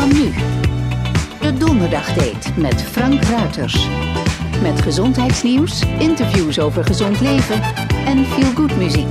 De nu. De Donderdagdate met Frank Ruiters. Met gezondheidsnieuws, interviews over gezond leven en feel-good muziek.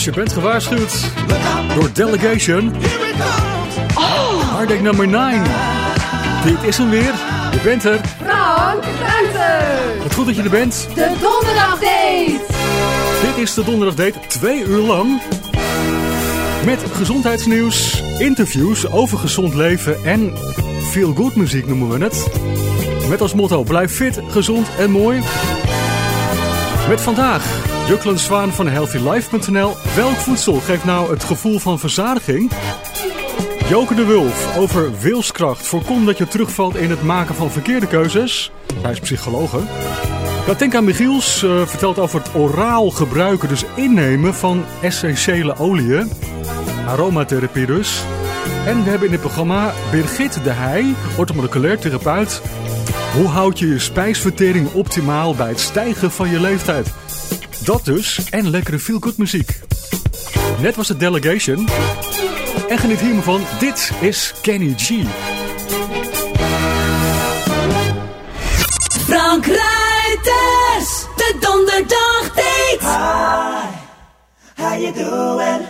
Dus je bent gewaarschuwd door Delegation. Oh. Nummer 9. Dit is hem weer. Je bent er. Frank Ruiten. Wat goed dat je er bent. De donderdag date. Dit is de donderdag date Twee uur lang. Met gezondheidsnieuws, interviews over gezond leven en feel good muziek noemen we het. Met als motto blijf fit, gezond en mooi. Met vandaag Juklen Zwaan van HealthyLife.nl. Welk voedsel geeft nou het gevoel van verzadiging? Joker de Wulf over wilskracht. Voorkom dat je terugvalt in het maken van verkeerde keuzes. Hij is psychologe. Katinka Michiels eh, vertelt over het oraal gebruiken, dus innemen van essentiële oliën. Aromatherapie dus. En we hebben in het programma Birgit de Heij, orthomoleculair therapeut. Hoe houd je je spijsvertering optimaal bij het stijgen van je leeftijd? Dat dus en lekkere feel-good muziek. Net was de Delegation. En geniet hier maar van. Dit is Kenny G. Frank Rijters, de donderdagdate. Hi, how you doing?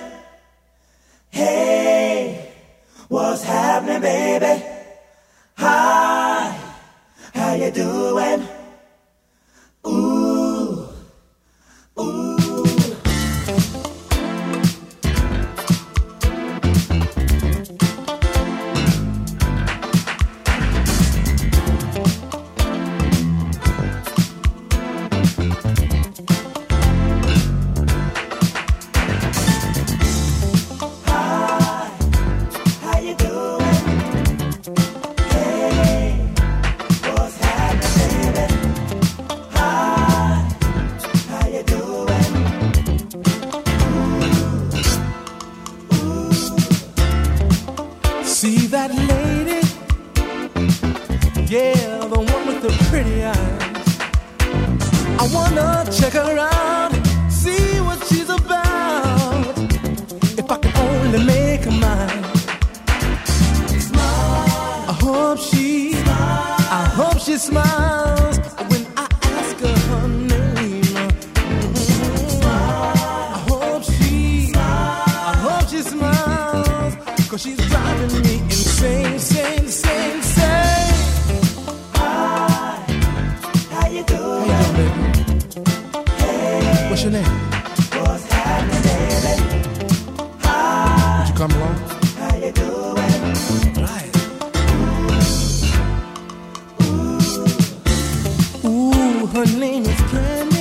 her name is Candy.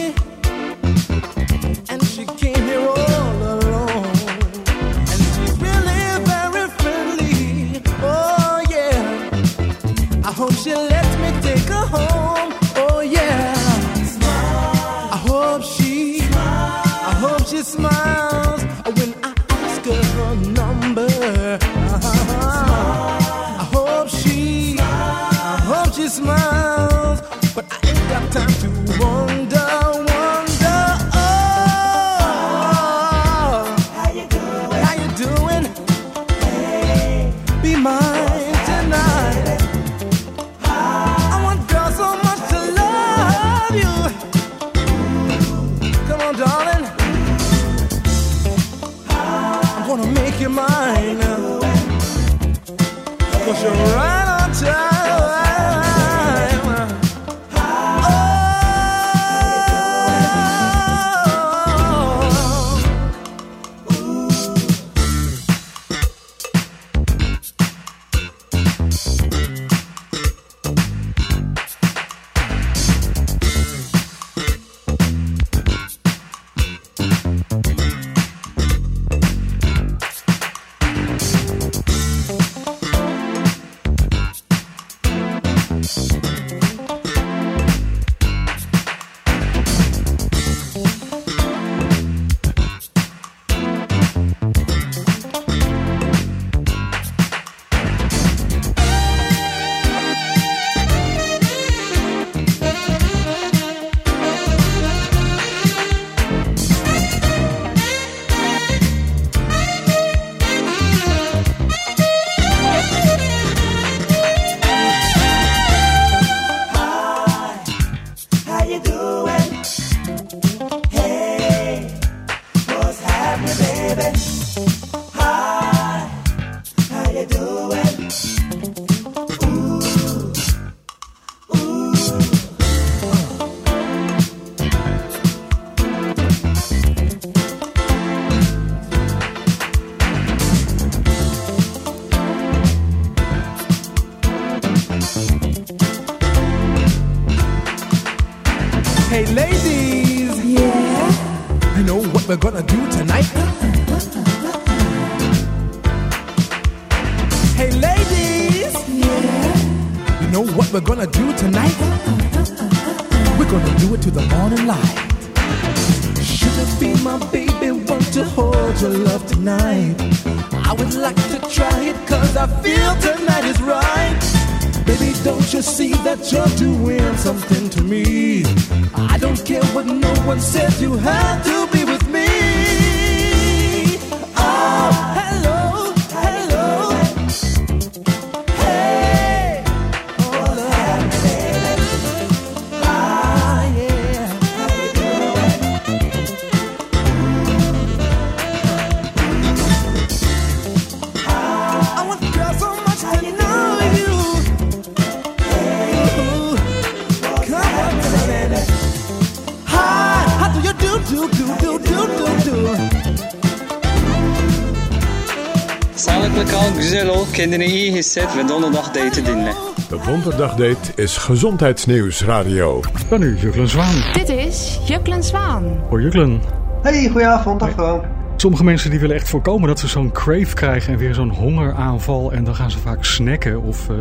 Elk lokaal gezellig kinderen hier gezet we donderdag daten dienen. De Donderdagdate is Gezondheidsnieuws Radio. Dan nu Juklen Zwaan. Dit is Juklen Zwaan. Hoi Juklen. Hey, goedenavond, dag. Sommige mensen die willen echt voorkomen dat ze zo'n crave krijgen en weer zo'n hongeraanval. En dan gaan ze vaak snacken of uh,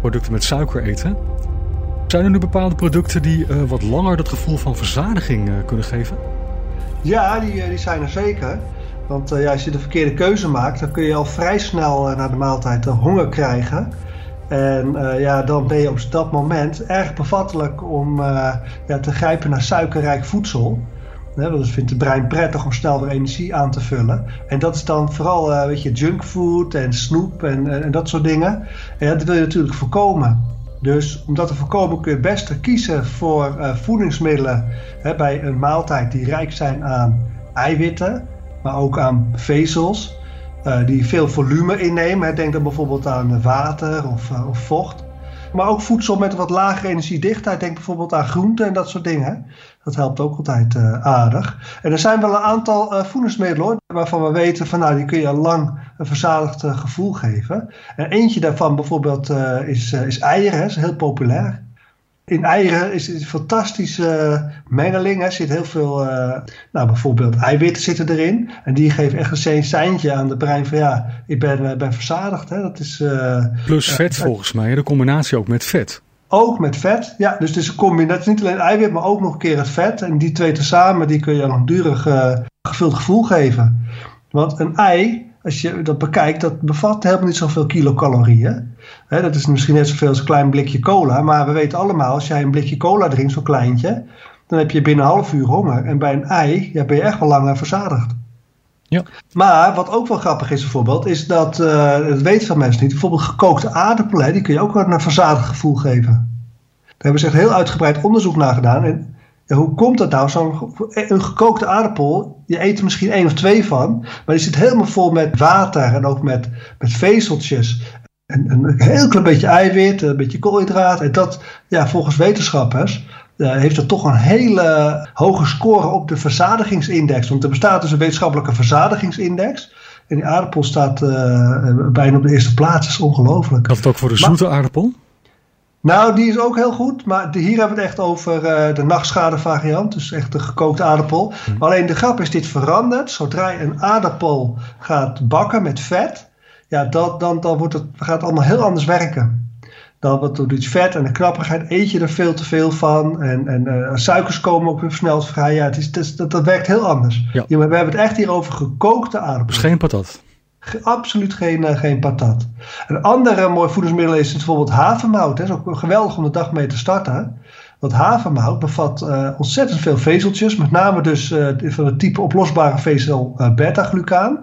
producten met suiker eten. Zijn er nu bepaalde producten die uh, wat langer dat gevoel van verzadiging uh, kunnen geven? Ja, die, die zijn er zeker. Want ja, als je de verkeerde keuze maakt, dan kun je al vrij snel na de maaltijd honger krijgen. En ja, dan ben je op dat moment erg bevattelijk om ja, te grijpen naar suikerrijk voedsel. He, dat vindt het brein prettig om snel weer energie aan te vullen. En dat is dan vooral weet je, junkfood en snoep en, en, en, dat soort dingen. En dat wil je natuurlijk voorkomen. Dus om dat te voorkomen kun je het beste kiezen voor voedingsmiddelen hè, bij een maaltijd die rijk zijn aan eiwitten, maar ook aan vezels. Uh, die veel volume innemen. Denk dan bijvoorbeeld aan water of, uh, of, vocht. Maar ook voedsel met wat lagere energiedichtheid. Denk bijvoorbeeld aan groenten en dat soort dingen. Dat helpt ook altijd uh, aardig. En er zijn wel een aantal voedingsmiddelen waarvan we weten van nou die kun je lang een verzadigd gevoel geven. En eentje daarvan bijvoorbeeld is, is eieren, is heel populair. In eieren is het een fantastische mengeling. Er zit heel veel, uh, nou bijvoorbeeld eiwitten zitten erin. En die geven echt een seintje aan de brein van ja, ik ben, uh, ben verzadigd. Hè. Dat is, uh, Plus vet volgens mij, de combinatie ook met vet. Ook met vet, ja. Dus het is een combinatie, niet alleen eiwit, maar ook nog een keer het vet. En die twee tezamen, die kun je een langdurig gevuld gevoel geven. Want een ei, als je dat bekijkt, dat bevat helemaal niet zoveel kilocalorieën. He, dat is misschien net zoveel als een klein blikje cola. Maar we weten allemaal, als jij een blikje cola drinkt, zo'n kleintje, dan heb je binnen een half uur honger. En bij een ei ja, ben je echt wel langer verzadigd. Ja. Maar wat ook wel grappig is bijvoorbeeld, is dat, uh, dat weten veel mensen niet, bijvoorbeeld gekookte aardappelen, die kun je ook wel een verzadigd gevoel geven. Daar hebben ze echt heel uitgebreid onderzoek naar gedaan. En ja, hoe komt dat nou? Zo'n een gekookte aardappel, je eet er misschien één of twee van, maar die zit helemaal vol met water en ook met, met vezeltjes. En een heel klein beetje eiwit, een beetje koolhydraat. En dat, ja, volgens wetenschappers, uh, heeft dat toch een hele hoge score op de verzadigingsindex. Want er bestaat dus een wetenschappelijke verzadigingsindex. En die aardappel staat uh, bijna op de eerste plaats. Dat is ongelooflijk. Dat het ook voor de zoete maar, aardappel? Nou, die is ook heel goed. Maar de, hier hebben we het echt over uh, de nachtschade variant. Dus echt de gekookte aardappel. Hm. Maar alleen de grap is dit verandert. Zodra je een aardappel gaat bakken met vet ja, dat, dan, dan wordt het, gaat het allemaal heel anders werken. Dan wat door iets vet en de knapperigheid eet je er veel te veel van. En, en uh, suikers komen ook weer snel vrij. Ja, het is, het is, dat, dat werkt heel anders. Ja. Ja, maar we hebben het echt hier over gekookte aardappelen. Dus geen patat? Ge, absoluut geen, uh, geen patat. Een andere mooi voedingsmiddel is bijvoorbeeld havermout. Dat is ook geweldig om de dag mee te starten. Want havermout bevat uh, ontzettend veel vezeltjes. Met name dus van het type oplosbare vezel beta-glucaan.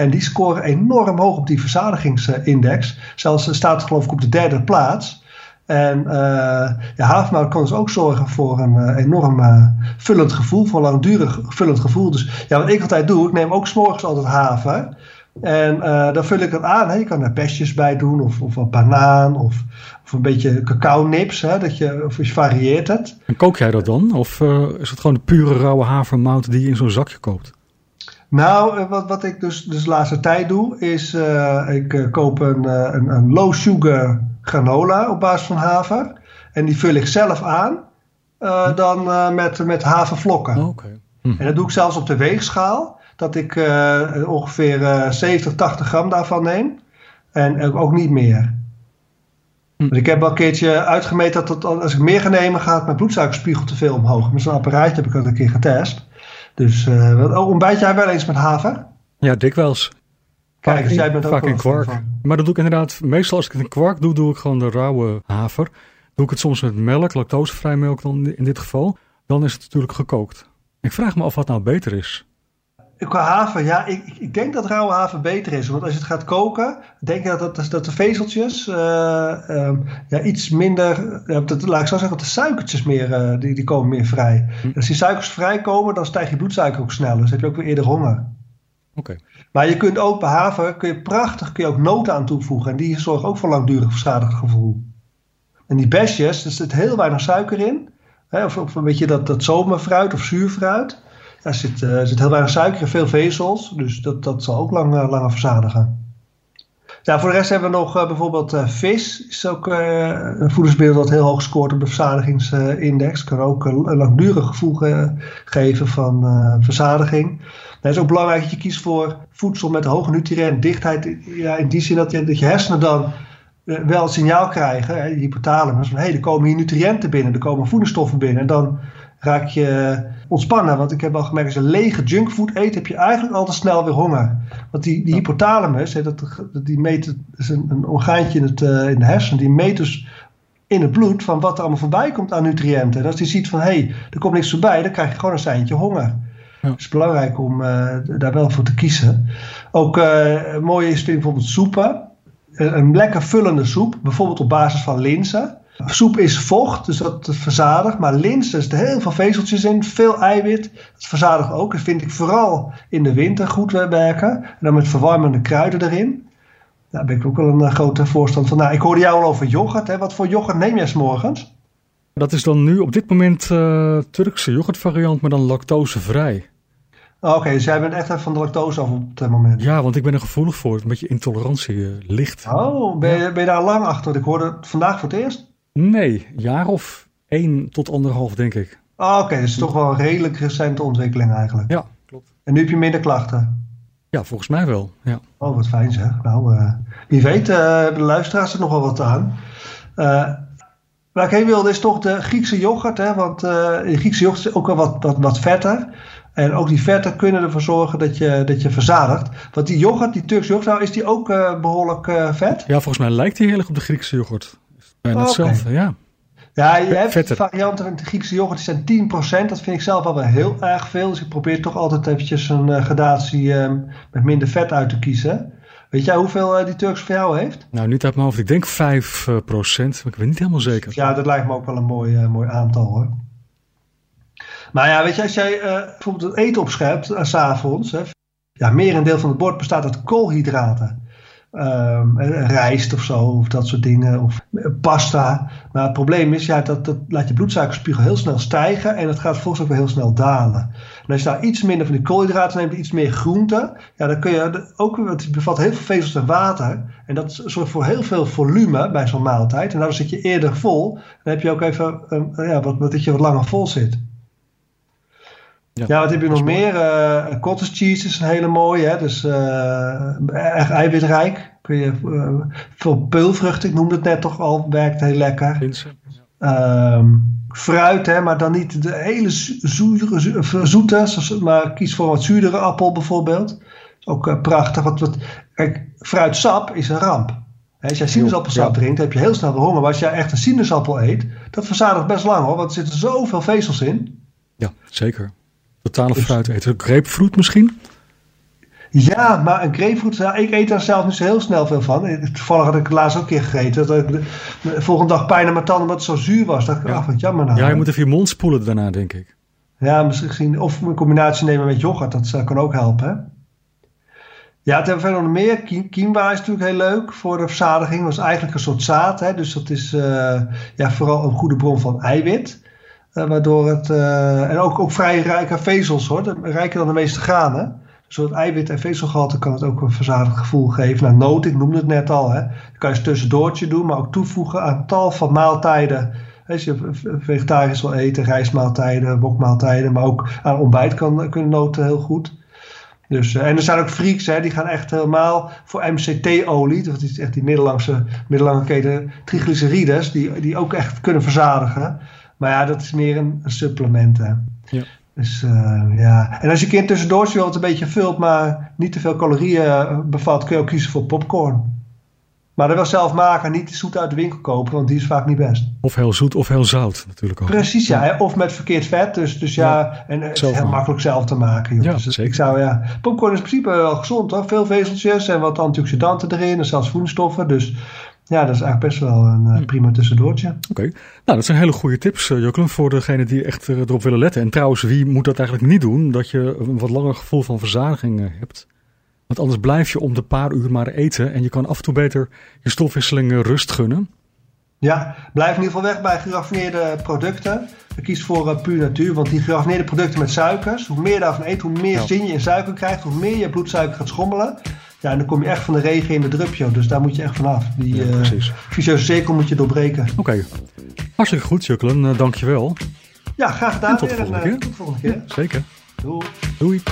En die scoren enorm hoog op die verzadigingsindex. Zelfs staat het geloof ik op de derde plaats. En uh, ja, havermout kan dus ook zorgen voor een uh, enorm uh, vullend gevoel, voor een langdurig vullend gevoel. Dus ja, wat ik altijd doe, ik neem ook s'morgens altijd haver. En dan vul ik het aan. Je kan er besjes bij doen, of, of een banaan, of, of een beetje cacao nips. Hè, dat je, of je varieert het. En kook jij dat dan? Of is het gewoon de pure rauwe havermout die je in zo'n zakje koopt? Nou, wat, wat ik dus, dus de laatste tijd doe, is uh, ik uh, koop een, uh, een, een, low sugar granola op basis van haver. En die vul ik zelf aan hm. dan met, met havervlokken. Oh, okay. hm. En dat doe ik zelfs op de weegschaal. Dat ik ongeveer 70, 80 gram daarvan neem. En ook niet meer. Hm. Dus ik heb al een keertje uitgemeten dat als ik meer ga nemen, gaat mijn bloedsuikerspiegel te veel omhoog. Met zo'n apparaatje heb ik dat een keer getest. Dus uh, ontbijt jij wel eens met haver? Ja, dikwijls. Kijk, dus jij bent ook vaak in kwark. Maar dat doe ik inderdaad, meestal als ik het in kwark doe, doe ik gewoon de rauwe haver. Doe ik het soms met melk, lactosevrij melk dan in dit geval. Dan is het natuurlijk gekookt. Ik vraag me af wat nou beter is. Qua haver, ja, ik, ik denk dat rauwe haver beter is. Want als je het gaat koken, denk ik dat, dat, dat de vezeltjes uh, um, ja, iets minder, uh, dat, laat ik zo zeggen, dat de suikertjes meer, uh, die, die komen meer vrij. Hm. Als die suikers vrijkomen, dan stijgt je bloedsuiker ook sneller. Dus heb je ook weer eerder honger. Oké. Okay. Maar je kunt ook bij haver, kun je prachtig, kun je ook noten aan toevoegen. En die zorgen ook voor langdurig verzadigd gevoel. En die besjes, er zit heel weinig suiker in. Hè, of, of een beetje dat, dat zomerfruit of zuurfruit. Er zit, uh, zit heel weinig suiker en veel vezels. Dus dat, dat zal ook lang, uh, langer verzadigen. Ja, voor de rest hebben we nog uh, bijvoorbeeld vis. Is ook een voedingsmiddel dat heel hoog scoort op de verzadigingsindex. Kan ook een langdurig gevoel ge geven van verzadiging. Het is ook belangrijk dat je kiest voor voedsel met hoge nutriëntdichtheid. Ja, in die zin dat je, dat je hersenen dan wel het signaal krijgen, die hypothalamus, van hé, hey, er komen hier nutriënten binnen, er komen voedingsstoffen binnen. En dan raak je ontspannen. Want ik heb al gemerkt, als je lege junkfood eet, heb je eigenlijk al te snel weer honger. Want die, die hypothalamus, hè, dat, die meet, dat is een, een orgaantje in, het, uh, in de hersenen, die meet dus in het bloed van wat er allemaal voorbij komt aan nutriënten. En als die ziet van, hé, hey, er komt niks voorbij, dan krijg je gewoon een seintje honger. Ja. Het is belangrijk om uh, daar wel voor te kiezen. Ook uh, mooi is bijvoorbeeld soepen. Een lekker vullende soep, bijvoorbeeld op basis van linzen. Soep is vocht, dus dat verzadigt. Maar linzen, er zitten heel veel vezeltjes in, veel eiwit. Dat verzadigt ook. Dat vind ik vooral in de winter goed werken. En dan met verwarmende kruiden erin. Daar ben ik ook wel een uh, grote voorstander van. Nou, ik hoorde jou al over yoghurt. Hè. Wat voor yoghurt neem jij s morgens? Dat is dan nu op dit moment uh, Turkse yoghurtvariant, maar dan lactosevrij. Oh, Oké, okay, dus jij bent echt van de lactose af op het moment. Ja, want ik ben er gevoelig voor. Een beetje intolerantie uh, ligt. Oh, ben je, ben je daar lang achter? Ik hoorde het vandaag voor het eerst. Nee, een jaar of één tot anderhalf, denk ik. Oh, Oké, okay, dus toch wel een redelijk recente ontwikkeling eigenlijk. Ja, klopt. En nu heb je minder klachten? Ja, volgens mij wel. Ja. Oh, wat fijn zeg. Nou, uh, wie weet uh, de luisteraars er nog wel wat aan. Uh, waar ik heen wilde is toch de Griekse yoghurt. Hè? Want de Griekse yoghurt is ook wel wat, wat, wat vetter. En ook die vetten kunnen ervoor zorgen dat je, dat je verzadigt. Want die yoghurt, die Turkse yoghurt, nou, is die ook behoorlijk vet? Ja, volgens mij lijkt die heel erg op de Griekse yoghurt. Bijna hetzelfde, ja. Ja, je hebt Vetter. varianten van de Griekse yoghurt, die zijn 10%. Dat vind ik zelf al wel heel erg veel. Dus ik probeer toch altijd eventjes een uh, gradatie uh, met minder vet uit te kiezen. Weet jij hoeveel uh, die Turks voor jou heeft? Nou, niet uit mijn hoofd. Ik denk 5%, maar ik weet niet helemaal zeker. Ja, dat lijkt me ook wel een mooi, mooi aantal hoor. Maar ja, weet je, als jij bijvoorbeeld het eten opschept, s s'avonds. Ja, meer een deel van het bord bestaat uit koolhydraten. Um, rijst of zo, of dat soort dingen, of pasta. Maar het probleem is, ja, dat, dat laat je bloedsuikerspiegel heel snel stijgen en dat gaat volgens ook weer heel snel dalen. En als je daar iets minder van die koolhydraten neemt, iets meer groente, ja, dan kun je ook, het bevat heel veel vezels en water. En dat zorgt voor heel veel volume bij zo'n maaltijd. En daardoor zit je eerder vol. Dan heb je ook even, ja, wat, dat je wat langer vol zit. Ja, ja, wat heb je nog meer? Uh, cottage cheese is een hele mooie. Hè? Dus uh, erg eiwitrijk. Kun je, uh, veel peulvruchten, ik noemde het net toch al, werkt heel lekker. Um, fruit, hè, maar dan niet de hele zoete, zoete maar kies voor wat zuurdere appel bijvoorbeeld. Ook prachtig. Wat, wat, kijk, fruitsap is een ramp. Als jij sinaasappelsap ja. drinkt, heb je heel snel de honger. Maar als jij echt een sinaasappel eet, dat verzadigt best lang hoor. Want er zitten zoveel vezels in. Ja, zeker. Totale fruit eten. Grapefruit misschien? Ja, maar een grapefruit, ja, ik eet daar zelf niet zo heel snel veel van. Toevallig had ik het laatst ook een keer gegeten. Dat ik de, de volgende dag pijn aan mijn tanden omdat het zo zuur was. Dat ik, ja. ach, wat jammer nou. Ja, je moet even je mond spoelen daarna, denk ik. Ja, misschien, of een combinatie nemen met yoghurt, dat kan ook helpen. Hè? Ja, het hebben we verder nog meer. Quinoa is natuurlijk heel leuk voor de verzadiging. Dat is eigenlijk een soort zaad. Hè? Dus dat is uh, ja, vooral een goede bron van eiwit. Uh, waardoor het, uh, en ook, ook vrij rijk aan vezels hoor, rijker dan de meeste granen. Dus het eiwit- en vezelgehalte kan het ook een verzadigd gevoel geven. Nou, noot, ik noemde het net al, hè. Dat kan je een tussendoortje doen, maar ook toevoegen aan tal van maaltijden. Als je vegetarisch wil eten, rijstmaaltijden, bokmaaltijden, maar ook aan ontbijt kan, kunnen noten heel goed. Dus, en er zijn ook freaks, hè, die gaan echt helemaal voor MCT-olie. Dat is echt die middellange, middellange keten triglycerides, die, die ook echt kunnen verzadigen. Maar ja, dat is meer een, een supplement. Hè. Ja. Dus uh, ja. En als je kind tussendoor wilt een beetje vult, maar niet te veel calorieën bevat, kun je ook kiezen voor popcorn. Maar dat wel zelf maken, niet zoet uit de winkel kopen, want die is vaak niet best. Of heel zoet of heel zout natuurlijk ook. Precies, ja. ja. Of met verkeerd vet. Dus, dus ja, ja en het is heel makkelijk zelf te maken. Joh. Ja, dus zeker. Ik zou, ja, popcorn is in principe wel gezond hoor. Veel vezeltjes en wat antioxidanten erin en zelfs voedingsstoffen. Dus ja, dat is eigenlijk best wel een uh, prima tussendoortje. Oké, okay. nou dat zijn hele goede tips, uh, voor degene die echt uh, erop willen letten. En trouwens, wie moet dat eigenlijk niet doen? Dat je een wat langer gevoel van verzadiging hebt. Want anders blijf je om de paar uur maar eten en je kan af en toe beter je stofwisseling rust gunnen. Ja, blijf in ieder geval weg bij geraffineerde producten. Kies voor puur natuur, want die geraffineerde producten met suikers, hoe meer je daarvan eet, hoe meer ja. zin je in suiker krijgt, hoe meer je bloedsuiker gaat schommelen. Ja, en dan kom je echt van de regen in de drupje. Dus daar moet je echt vanaf. Die Ja, eh, precies. vicieuze cirkel moet je doorbreken. Oké. Hartstikke goed, Jukkelen. Eh, dankjewel. Ja, graag gedaan. En tot de volgende En, eh, keer. Tot de volgende keer. Zeker. Doei. Doei.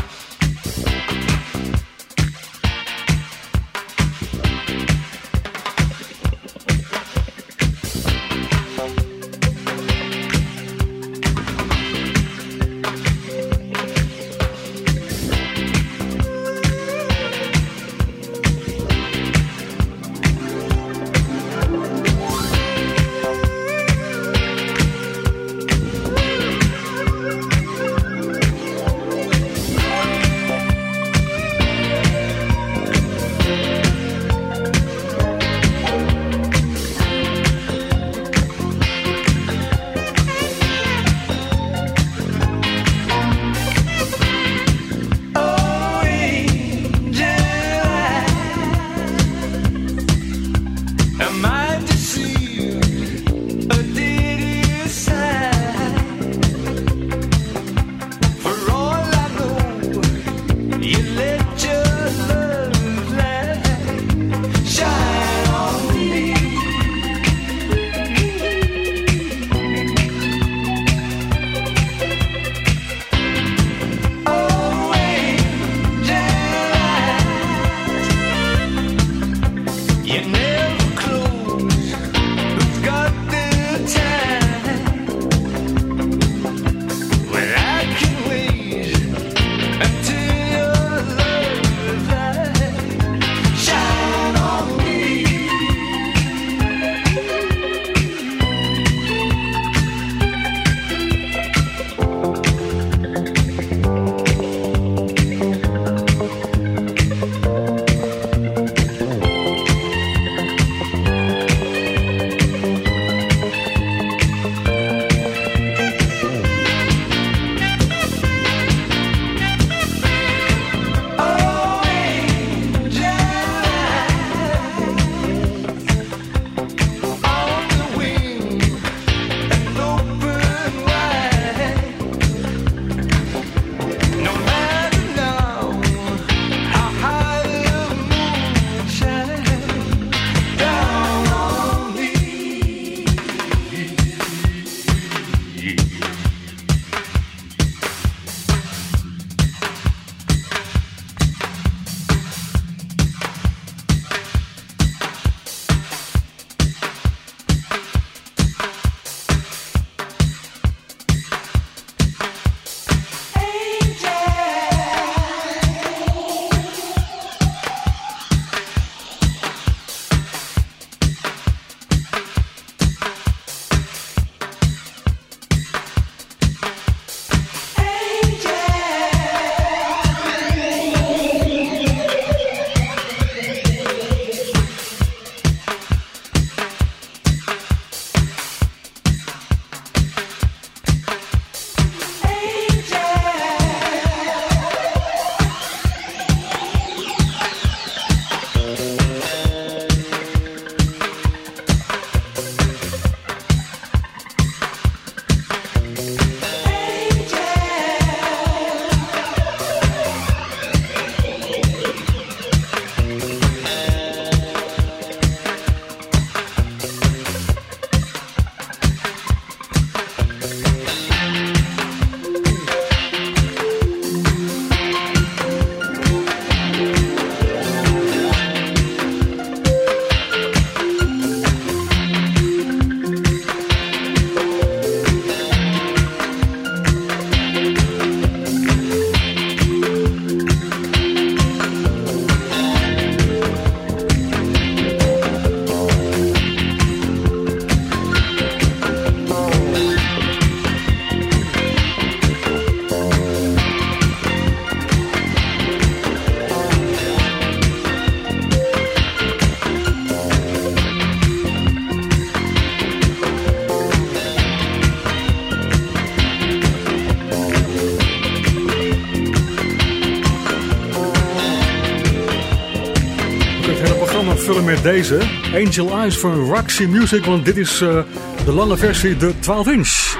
Deze. Angel Eyes van Roxy Music, want dit is eh, de lange versie, de 12 inch.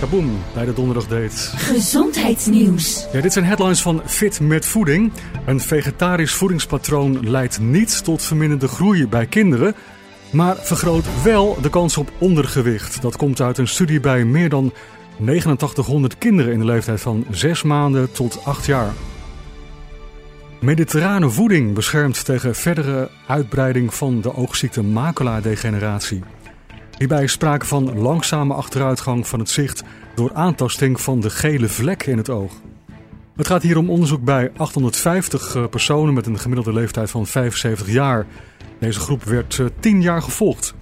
Kaboom, bij de donderdag date. Gezondheidsnieuws. Ja, dit zijn headlines van Fit met Voeding. Een vegetarisch voedingspatroon leidt niet tot verminderde groei bij kinderen, maar vergroot wel de kans op ondergewicht. Dat komt uit een studie bij meer dan 8900 kinderen in de leeftijd van 6 maanden tot 8 jaar. Mediterrane voeding beschermt tegen verdere uitbreiding van de oogziekte macula-degeneratie. Hierbij is sprake van langzame achteruitgang van het zicht door aantasting van de gele vlek in het oog. Het gaat hier om onderzoek bij 850 personen met een gemiddelde leeftijd van 75 jaar. Deze groep werd 10 jaar gevolgd.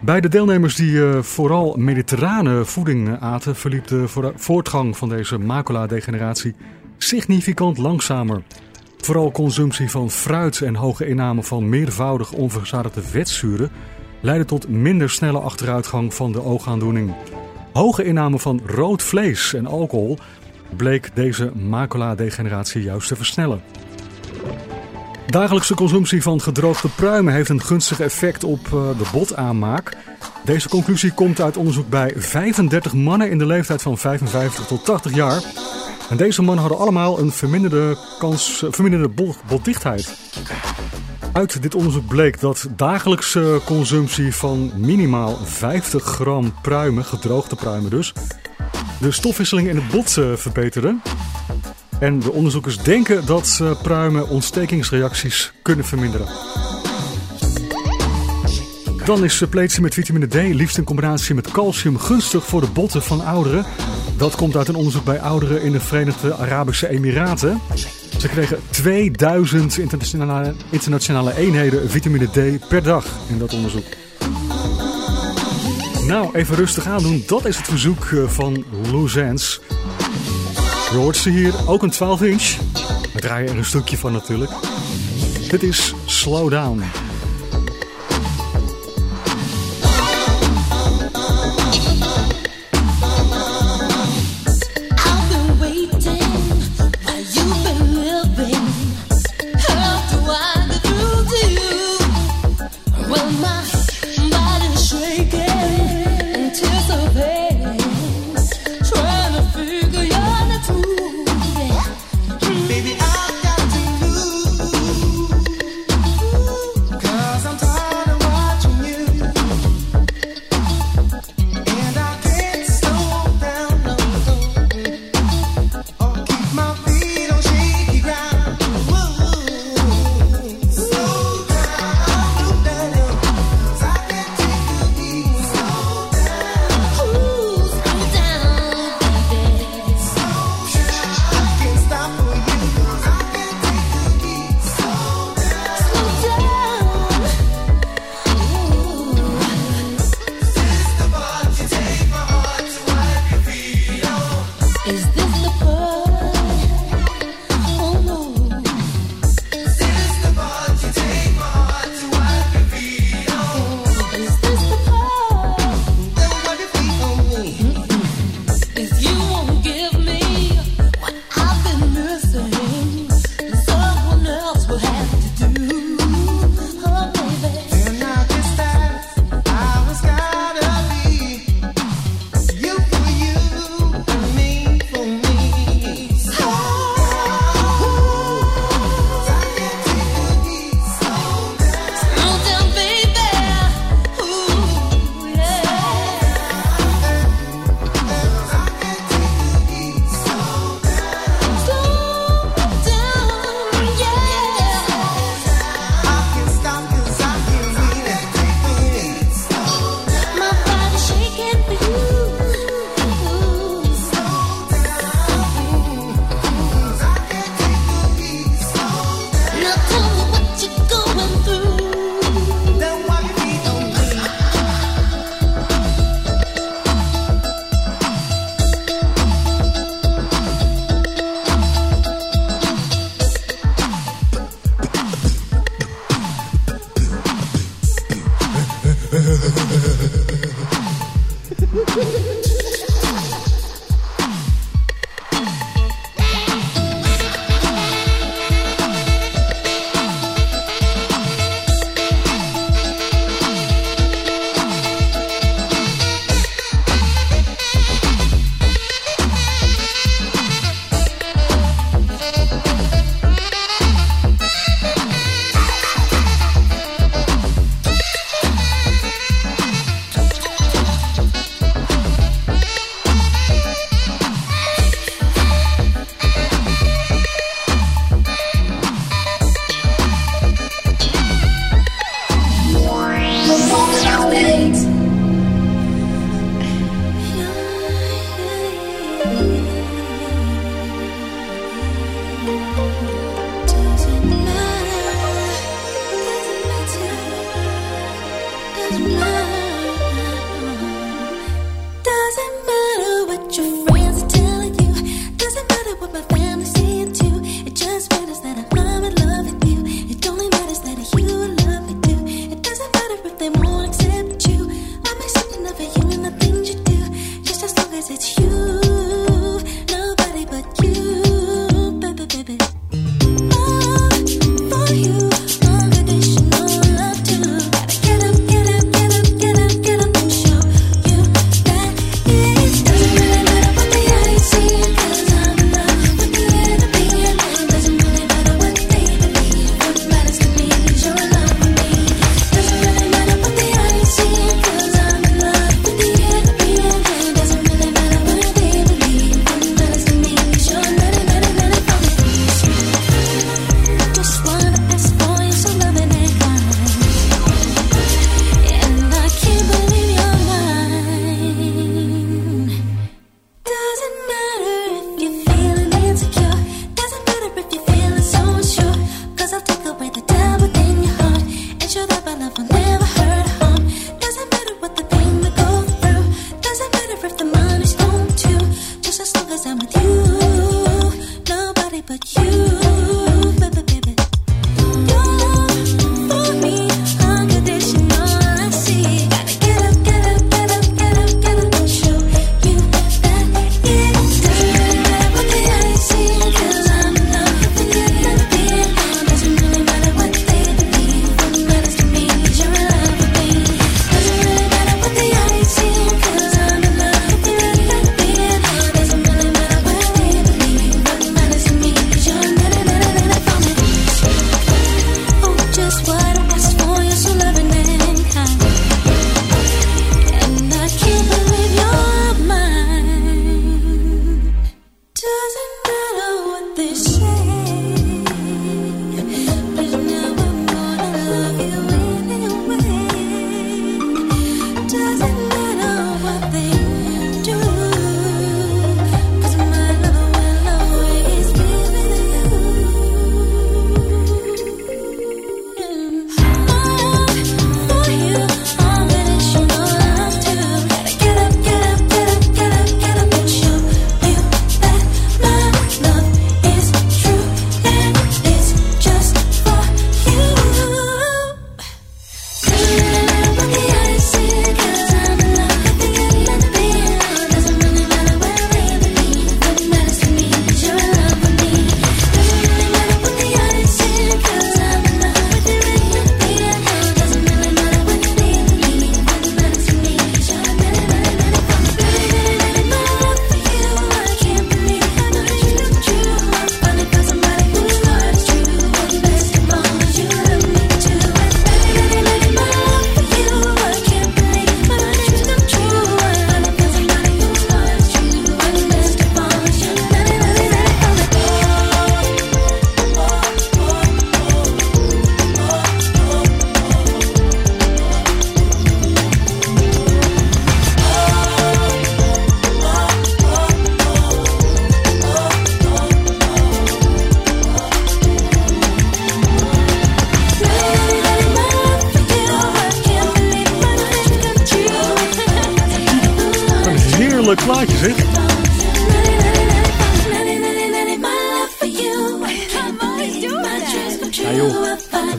Bij de deelnemers die vooral mediterrane voeding aten, verliep de voortgang van deze macula-degeneratie significant langzamer. Vooral consumptie van fruit en hoge inname van meervoudig onverzadigde vetzuren leidde tot minder snelle achteruitgang van de oogaandoening. Hoge inname van rood vlees en alcohol bleek deze macula-degeneratie juist te versnellen. Dagelijkse consumptie van gedroogde pruimen heeft een gunstig effect op de botaanmaak. Deze conclusie komt uit onderzoek bij 35 mannen in de leeftijd van 55 tot 80 jaar. En deze mannen hadden allemaal een verminderde, kans, verminderde botdichtheid. Uit dit onderzoek bleek dat dagelijkse consumptie van minimaal 50 gram pruimen, gedroogde pruimen dus, de stofwisseling in het bot verbeterde. En de onderzoekers denken dat pruimen ontstekingsreacties kunnen verminderen. Dan is pleetsie met vitamine D liefst in combinatie met calcium gunstig voor de botten van ouderen. Dat komt uit een onderzoek bij ouderen in de Verenigde Arabische Emiraten. Ze kregen 2000 internationale, internationale eenheden vitamine D per dag in dat onderzoek. Nou, even rustig aandoen. Dat is het verzoek van Luzens. Je hoort ze hier, ook een 12 inch. We draaien er een stukje van natuurlijk. Dit is Slow Down.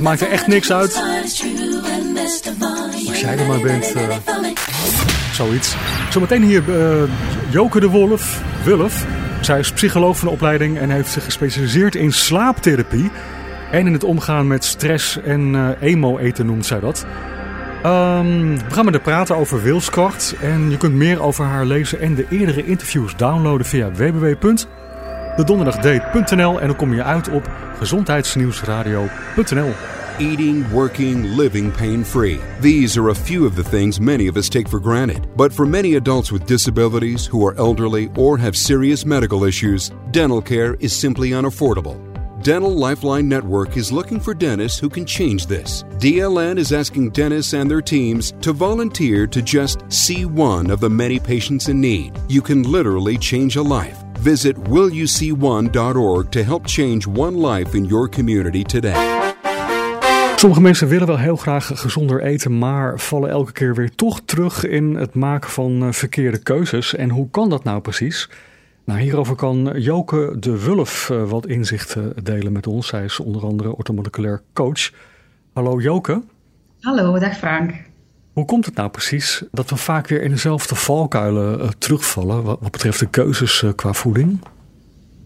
Maakt er echt niks uit. Als jij er maar bent. eh, zoiets. Zometeen hier eh Joke de Wolf. Wulf. Zij is psycholoog van de opleiding en heeft zich gespecialiseerd in slaaptherapie. En in het omgaan met stress en eh, emo-eten noemt zij dat. Ehm, we gaan met haar praten over wilskracht. En je kunt meer over haar lezen en de eerdere interviews downloaden via www.dedonderdagdate.nl. En dan kom je uit op gezondheidsnieuwsradio.nl. Eating, working, living pain free. These are a few of the things many of us take for granted. But for many adults with disabilities who are elderly or have serious medical issues, dental care is simply unaffordable. Dental Lifeline Network is looking for dentists who can change this. DLN is asking dentists and their teams to volunteer to just see one of the many patients in need. You can literally change a life. Visit willyouseeone.org to help change one life in your community today. Sommige mensen willen wel heel graag gezonder eten, maar vallen elke keer weer toch terug in het maken van eh, verkeerde keuzes. En hoe kan dat nou precies? Nou, hierover kan Joke de Wulf eh, wat inzichten delen met ons. Zij is onder andere orthomoleculair coach. Hallo Joke. Hallo, dag Frank. Hoe komt het nou precies dat we vaak weer in dezelfde valkuilen eh, terugvallen wat, betreft de keuzes qua voeding?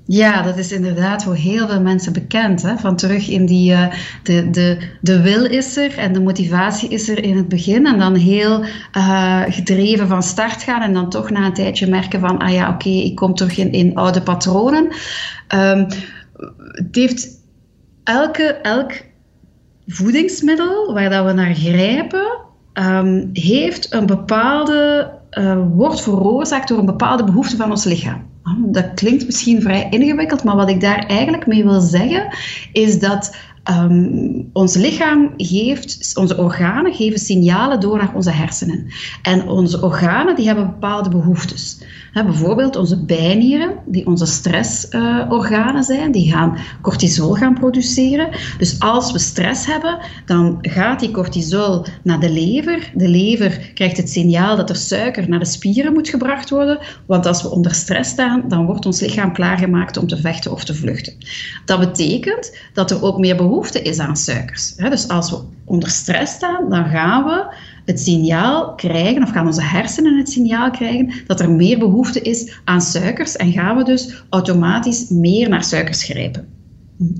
Ja, dat is inderdaad voor heel veel mensen bekend. Hè? Van terug in die, eh, de, de, de wil is er en de motivatie is er in het begin. En dan heel eh, gedreven van start gaan en dan toch na een tijdje merken van, ah ja, oké, ik kom terug in, in oude patronen. Ehm, het heeft elke, elk voedingsmiddel waar dat we naar grijpen, ehm, heeft een bepaalde, eh, wordt veroorzaakt door een bepaalde behoefte van ons lichaam. Ah, Dat klinkt misschien vrij ingewikkeld, maar wat ik daar eigenlijk mee wil zeggen, is dat ehm, ons lichaam geeft, onze organen geven signalen door naar onze hersenen. En onze organen die hebben bepaalde behoeftes. Bijvoorbeeld onze bijnieren, die onze stressorganen zijn, die gaan cortisol gaan produceren. Dus als we stress hebben, dan gaat die cortisol naar de lever. De lever krijgt het signaal dat er suiker naar de spieren moet gebracht worden. Want als we onder stress staan, dan wordt ons lichaam klaargemaakt om te vechten of te vluchten. Dat betekent dat er ook meer behoefte is aan suikers. Dus als we onder stress staan, dan gaan we het signaal krijgen, of gaan onze hersenen het signaal krijgen, dat er meer behoefte is aan suikers en gaan we dus automatisch meer naar suikers grijpen.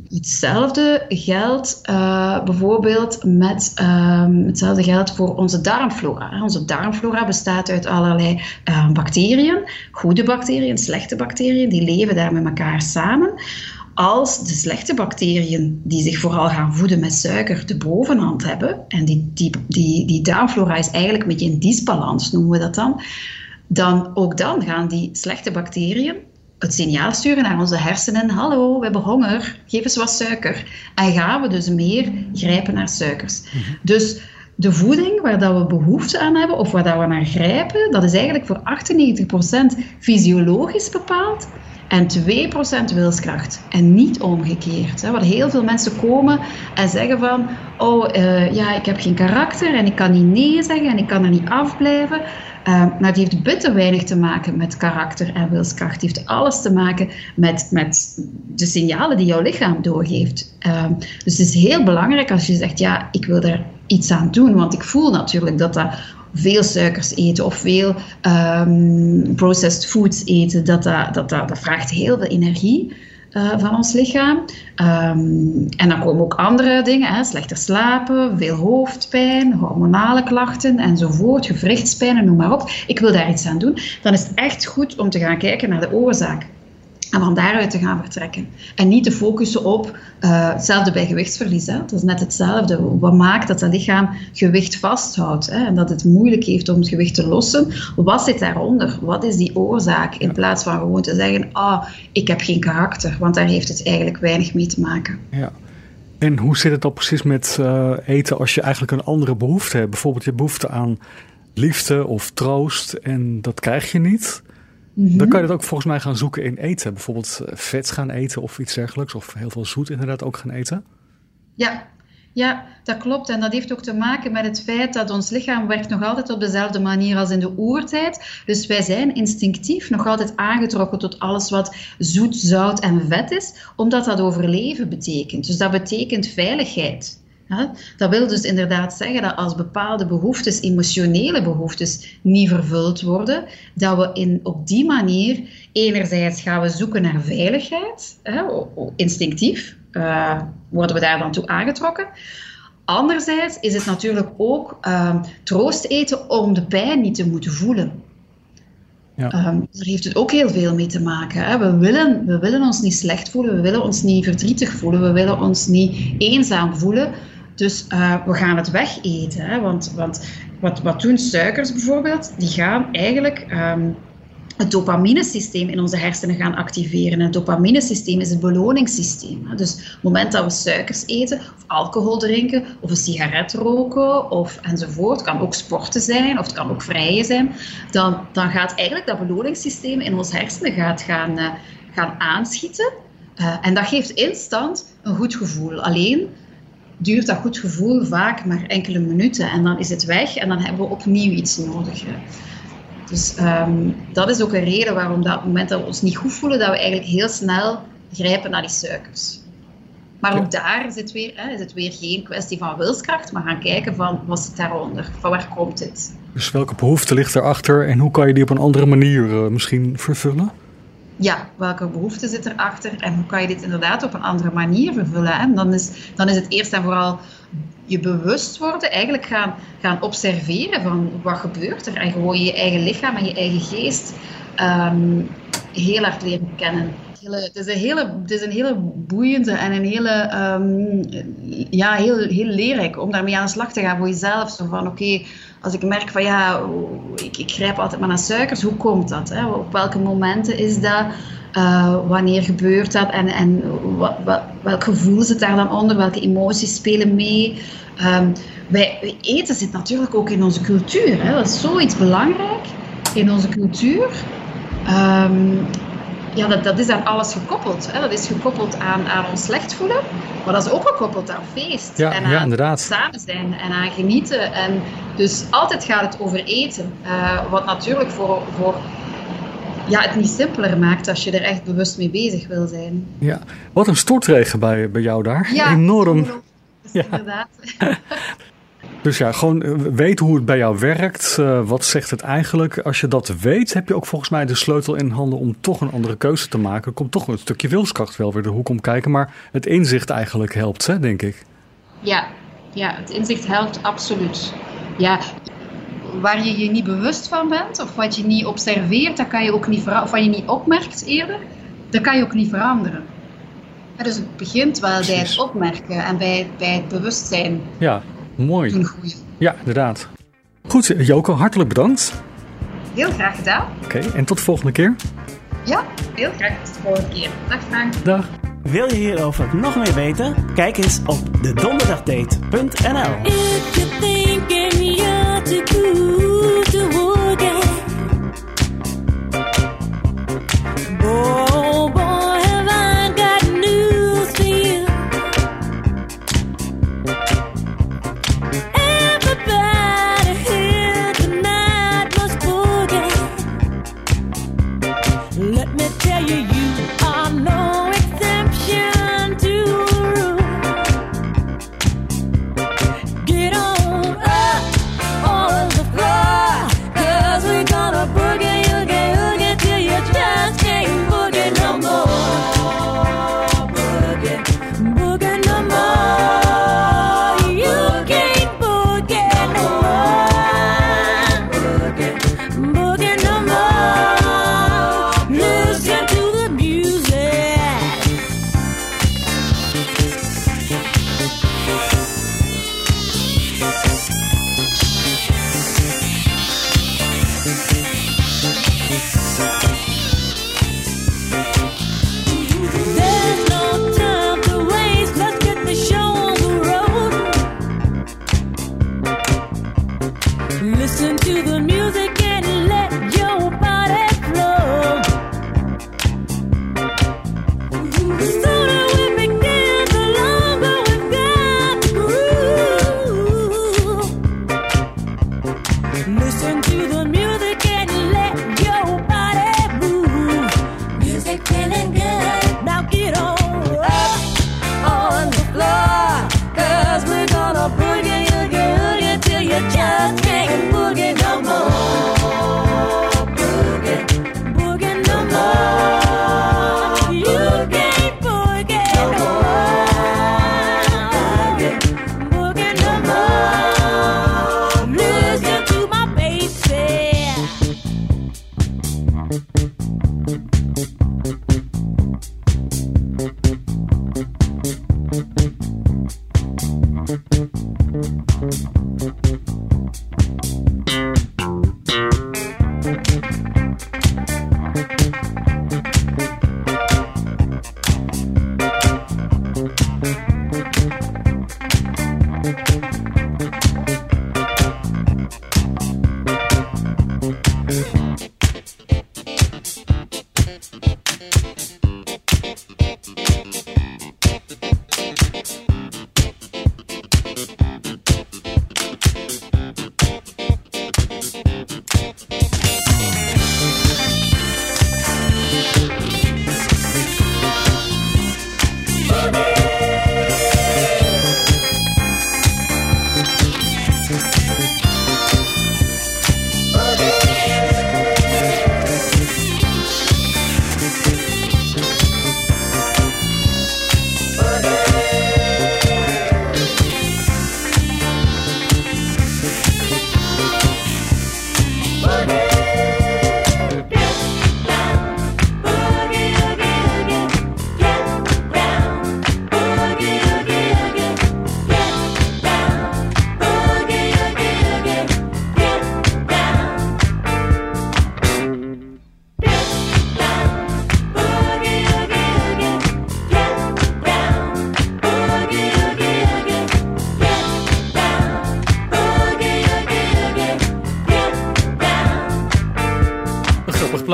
Hetzelfde geldt eh, bijvoorbeeld met ehm, hetzelfde geldt voor onze darmflora. Onze darmflora bestaat uit allerlei eh, bacteriën, goede bacteriën, slechte bacteriën, die leven daar met elkaar samen. Als de slechte bacteriën, die zich vooral gaan voeden met suiker, de bovenhand hebben, en die, die, die, die darmflora is eigenlijk een beetje in disbalans, noemen we dat dan, dan ook dan gaan die slechte bacteriën het signaal sturen naar onze hersenen: hallo, we hebben honger, geef eens wat suiker. En gaan we dus meer grijpen naar suikers. Dus de voeding waar dat we behoefte aan hebben of waar dat we naar grijpen, dat is eigenlijk voor 98% fysiologisch bepaald en 2% wilskracht. En niet omgekeerd. Hè. Waar heel veel mensen komen en zeggen van, oh eh, ja, ik heb geen karakter en ik kan niet nee zeggen en ik kan er niet afblijven. Uh, maar die heeft bitter weinig te maken met karakter en wilskracht. Die heeft alles te maken met, met de signalen die jouw lichaam doorgeeft. Uh, dus het is heel belangrijk als je zegt, ja, ik wil daar iets aan doen. Want ik voel natuurlijk dat dat veel suikers eten of veel um, processed foods eten, dat, dat, dat, vraagt heel veel energie. Uh, van ons lichaam. Um, en dan komen ook andere dingen, hè, slechter slapen, veel hoofdpijn, hormonale klachten enzovoort, gewrichtspijn, noem maar op. Ik wil daar iets aan doen. Dan is het echt goed om te gaan kijken naar de oorzaak. En van daaruit te gaan vertrekken. En niet te focussen op uh, hetzelfde bij gewichtsverlies. Hè. Dat is net hetzelfde. Wat maakt dat het lichaam gewicht vasthoudt hè, en dat het moeilijk heeft om het gewicht te lossen? Wat zit daaronder? Wat is die oorzaak? In plaats van gewoon te zeggen: Ah, oh, ik heb geen karakter. Want daar heeft het eigenlijk weinig mee te maken. Ja. En hoe zit het dan precies met uh, eten als je eigenlijk een andere behoefte hebt? Bijvoorbeeld je behoefte aan liefde of troost en dat krijg je niet. Mm-hmm. Dan kan je dat ook volgens mij gaan zoeken in eten. Bijvoorbeeld vet gaan eten of iets dergelijks. Of heel veel zoet inderdaad ook gaan eten. Ja, Ja, dat klopt. En dat heeft ook te maken met het feit dat ons lichaam werkt nog altijd op dezelfde manier als in de oertijd. Dus wij zijn instinctief nog altijd aangetrokken tot alles wat zoet, zout en vet is, omdat dat overleven betekent. Dus dat betekent veiligheid. Dat wil dus inderdaad zeggen dat als bepaalde behoeftes, emotionele behoeftes, niet vervuld worden, dat we in, op die manier enerzijds gaan we zoeken naar veiligheid, instinctief, eh, worden we daar dan toe aangetrokken. Anderzijds is het natuurlijk ook ehm, troost eten om de pijn niet te moeten voelen. Ja. Ehm, daar heeft het ook heel veel mee te maken. Hè. We, willen, we willen ons niet slecht voelen, we willen ons niet verdrietig voelen, we willen ons niet eenzaam voelen. Dus eh, we gaan het wegeten. Hè. Want, want wat, wat doen suikers bijvoorbeeld? Die gaan eigenlijk ehm, het dopaminesysteem in onze hersenen gaan activeren. En het dopaminesysteem is het beloningssysteem. hè. Dus op het moment dat we suikers eten, of alcohol drinken, of een sigaret roken, of enzovoort, het kan ook sporten zijn, of het kan ook vrijen zijn, dan, dan gaat eigenlijk dat beloningssysteem in ons hersenen gaat gaan, eh, gaan aanschieten. Eh, en dat geeft instant een goed gevoel. Alleen duurt dat goed gevoel vaak maar enkele minuten en dan is het weg en dan hebben we opnieuw iets nodig. Dus ehm, dat is ook een reden waarom dat op het moment dat we ons niet goed voelen, dat we eigenlijk heel snel grijpen naar die suikers. Maar ook daar is het, weer, hè, is het weer geen kwestie van wilskracht, maar gaan kijken van wat zit daaronder, van waar komt dit? Dus welke behoefte ligt erachter en hoe kan je die op een andere manier eh, misschien vervullen? Ja, welke behoefte zit erachter en hoe kan je dit inderdaad op een andere manier vervullen? En dan is, dan is het eerst en vooral je bewust worden, eigenlijk gaan, gaan observeren van wat gebeurt er en gewoon je eigen lichaam en je eigen geest ehm, heel hard leren kennen. Hele- Het is, een hele, het is een hele boeiende en een hele, ehm, ja, heel, heel leerrijk om daarmee aan de slag te gaan voor jezelf. Zo van, oké, als ik merk van ja, ik, ik grijp altijd maar naar suikers, hoe komt dat? Hè? Op welke momenten is dat? Eh, wanneer gebeurt dat? En, en wat, welk gevoel zit daar dan onder? Welke emoties spelen mee? Ehm, wij, eten zit natuurlijk ook in onze cultuur. Hè? Dat is zoiets belangrijk in onze cultuur. Ehm, ja, dat, dat is aan alles gekoppeld. Hè? Dat is gekoppeld aan, aan ons slecht voelen, maar dat is ook gekoppeld aan feest. Ja, en aan ja, inderdaad. samen zijn en aan genieten. En dus altijd gaat het over eten. Eh, wat natuurlijk voor, voor ja, het niet simpeler maakt als je er echt bewust mee bezig wil zijn. Ja, wat een stortregen bij, bij jou daar. Enorm. Dus inderdaad. Dus ja, gewoon eh, weten hoe het bij jou werkt. eh, wat zegt het eigenlijk? Als je dat weet, heb je ook volgens mij de sleutel in handen om toch een andere keuze te maken. Er komt toch een stukje wilskracht wel weer de hoek om kijken. Maar het inzicht eigenlijk helpt, hè, denk ik. Ja, ja, het inzicht helpt absoluut. Ja, waar je je niet bewust van bent of wat je niet observeert, dat kan je ook niet of wat je niet opmerkt eerder, dat kan je ook niet veranderen. Ja, dus het begint wel bij het opmerken en bij, bij het bewustzijn. Ja, mooi. Ja, inderdaad. Goed, Joko, hartelijk bedankt. Heel graag gedaan. Oké, en tot de volgende keer. Ja, heel graag tot de volgende keer. Dag Frank. Dag. Wil je hierover nog meer weten? Kijk eens op dedonderdagdate.nl If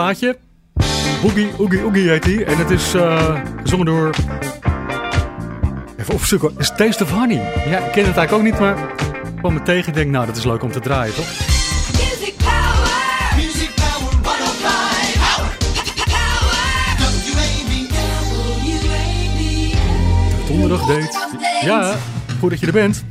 plaatje. Boogie Oogie Oogie heet hij. En het is eh, gezongen door... Even opzoeken. Is Taste of Honey. Ja, ik ken het eigenlijk ook niet, maar... Ik kwam me tegen en denk, nou, dat is leuk om te draaien, toch? Music power. Music power 105. Power. W-A-B-L. Donderdag date. Ja, goed dat je er bent.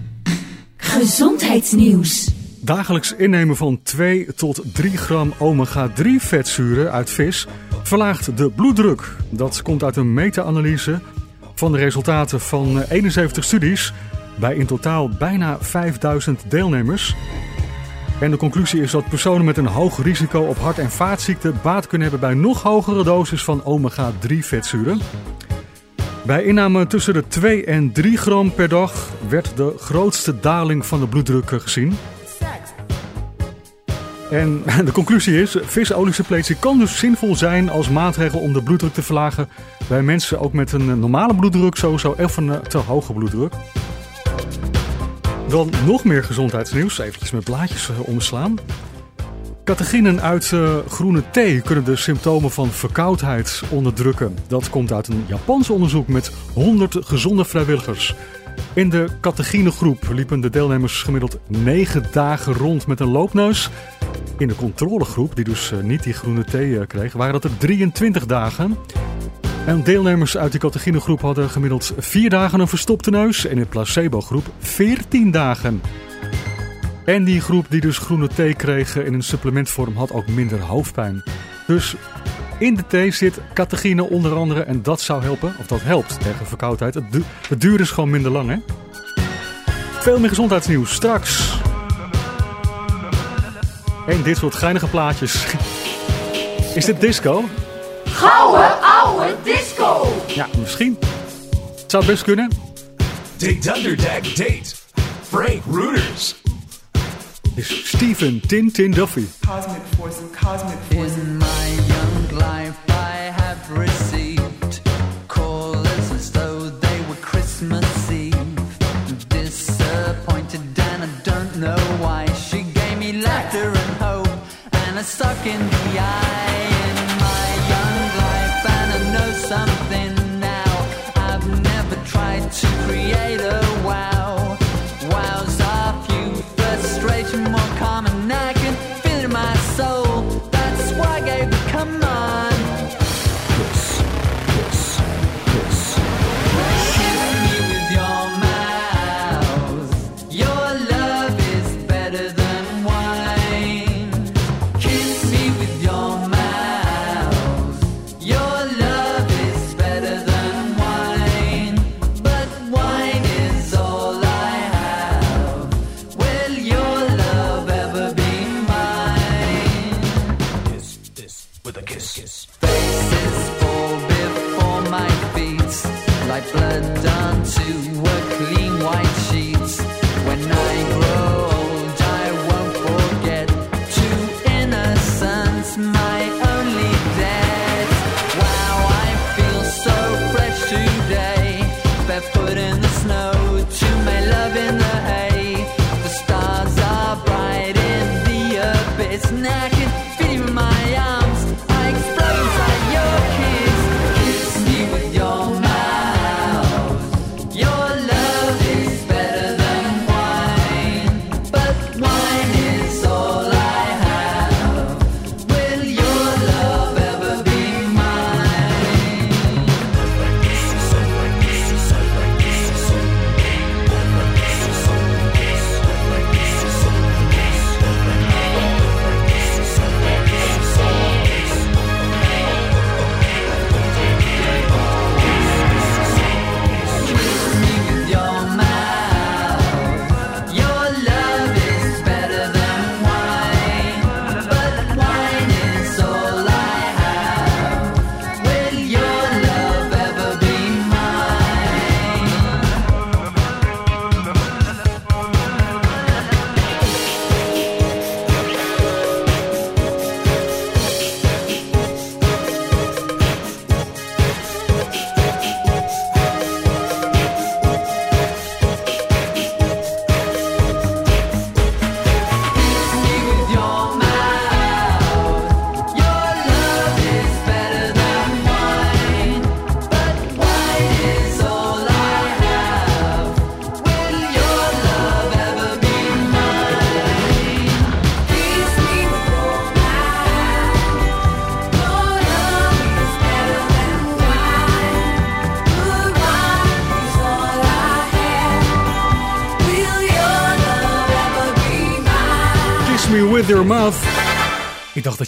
Gezondheidsnieuws. Dagelijks innemen van 2 tot 3 gram omega-3 vetzuren uit vis verlaagt de bloeddruk. Dat komt uit een meta-analyse van de resultaten van eh, 71 studies bij in totaal bijna 5000 deelnemers. En de conclusie is dat personen met een hoog risico op hart- en vaatziekten baat kunnen hebben bij nog hogere doses van omega-3 vetzuren. Bij inname tussen de 2 en 3 gram per dag werd de grootste daling van de bloeddruk eh, gezien. En de conclusie is, visoliesuppletie kan dus zinvol zijn als maatregel om de bloeddruk te verlagen bij mensen ook met een normale bloeddruk sowieso of een eh, te hoge bloeddruk. Dan nog meer gezondheidsnieuws, eventjes met blaadjes eh, omslaan. Catechinen uit eh, groene thee kunnen de symptomen van verkoudheid onderdrukken. Dat komt uit een Japans onderzoek met 100 gezonde vrijwilligers. In de catechinegroep liepen de deelnemers gemiddeld 9 dagen rond met een loopneus. In de controlegroep, die dus eh, niet die groene thee eh, kreeg, waren dat er 23 dagen. En deelnemers uit de catechinegroep hadden gemiddeld 4 dagen een verstopte neus. En in de placebo-groep 14 dagen. En die groep die dus groene thee kreeg in een supplementvorm had ook minder hoofdpijn. Dus in de thee zit catechine onder andere en dat zou helpen, of dat helpt tegen verkoudheid. Het, du het duur is gewoon minder lang hè. Veel meer gezondheidsnieuws straks. En dit soort geinige plaatjes. Is dit disco? Gouden oude disco. Ja, misschien. Het zou best kunnen. Dig Dunderdag Date. Frank Rooters. Is Steven Tintin Duffy. Cosmic force, cosmic force. In my young life, I have in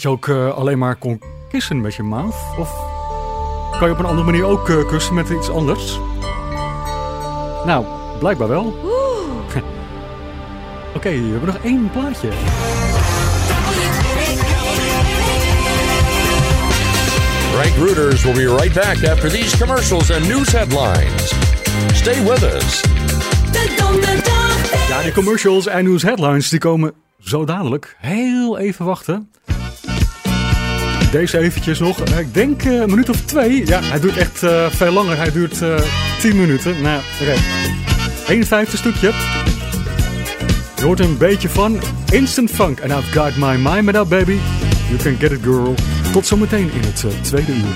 dat je ook eh, alleen maar kon kissen met je mouth. Of kan je op een andere manier ook eh, kussen met iets anders? Nou, blijkbaar wel. Oké, we hebben nog één plaatje. Frank Reuters will be right back after these commercials and news headlines. Stay with us. Ja, die commercials en news headlines die komen zo dadelijk. Heel even wachten. Deze eventjes nog. Eh, Ik denk eh, een minuut of twee. Ja, hij duurt echt eh, veel langer. Hij duurt eh 10 minuten. Nou, oké. 1 vijfde stukje. Je hoort een beetje van Instant Funk. And I've got my mind made up, baby. You can get it, girl. Tot zometeen in het tweede uur.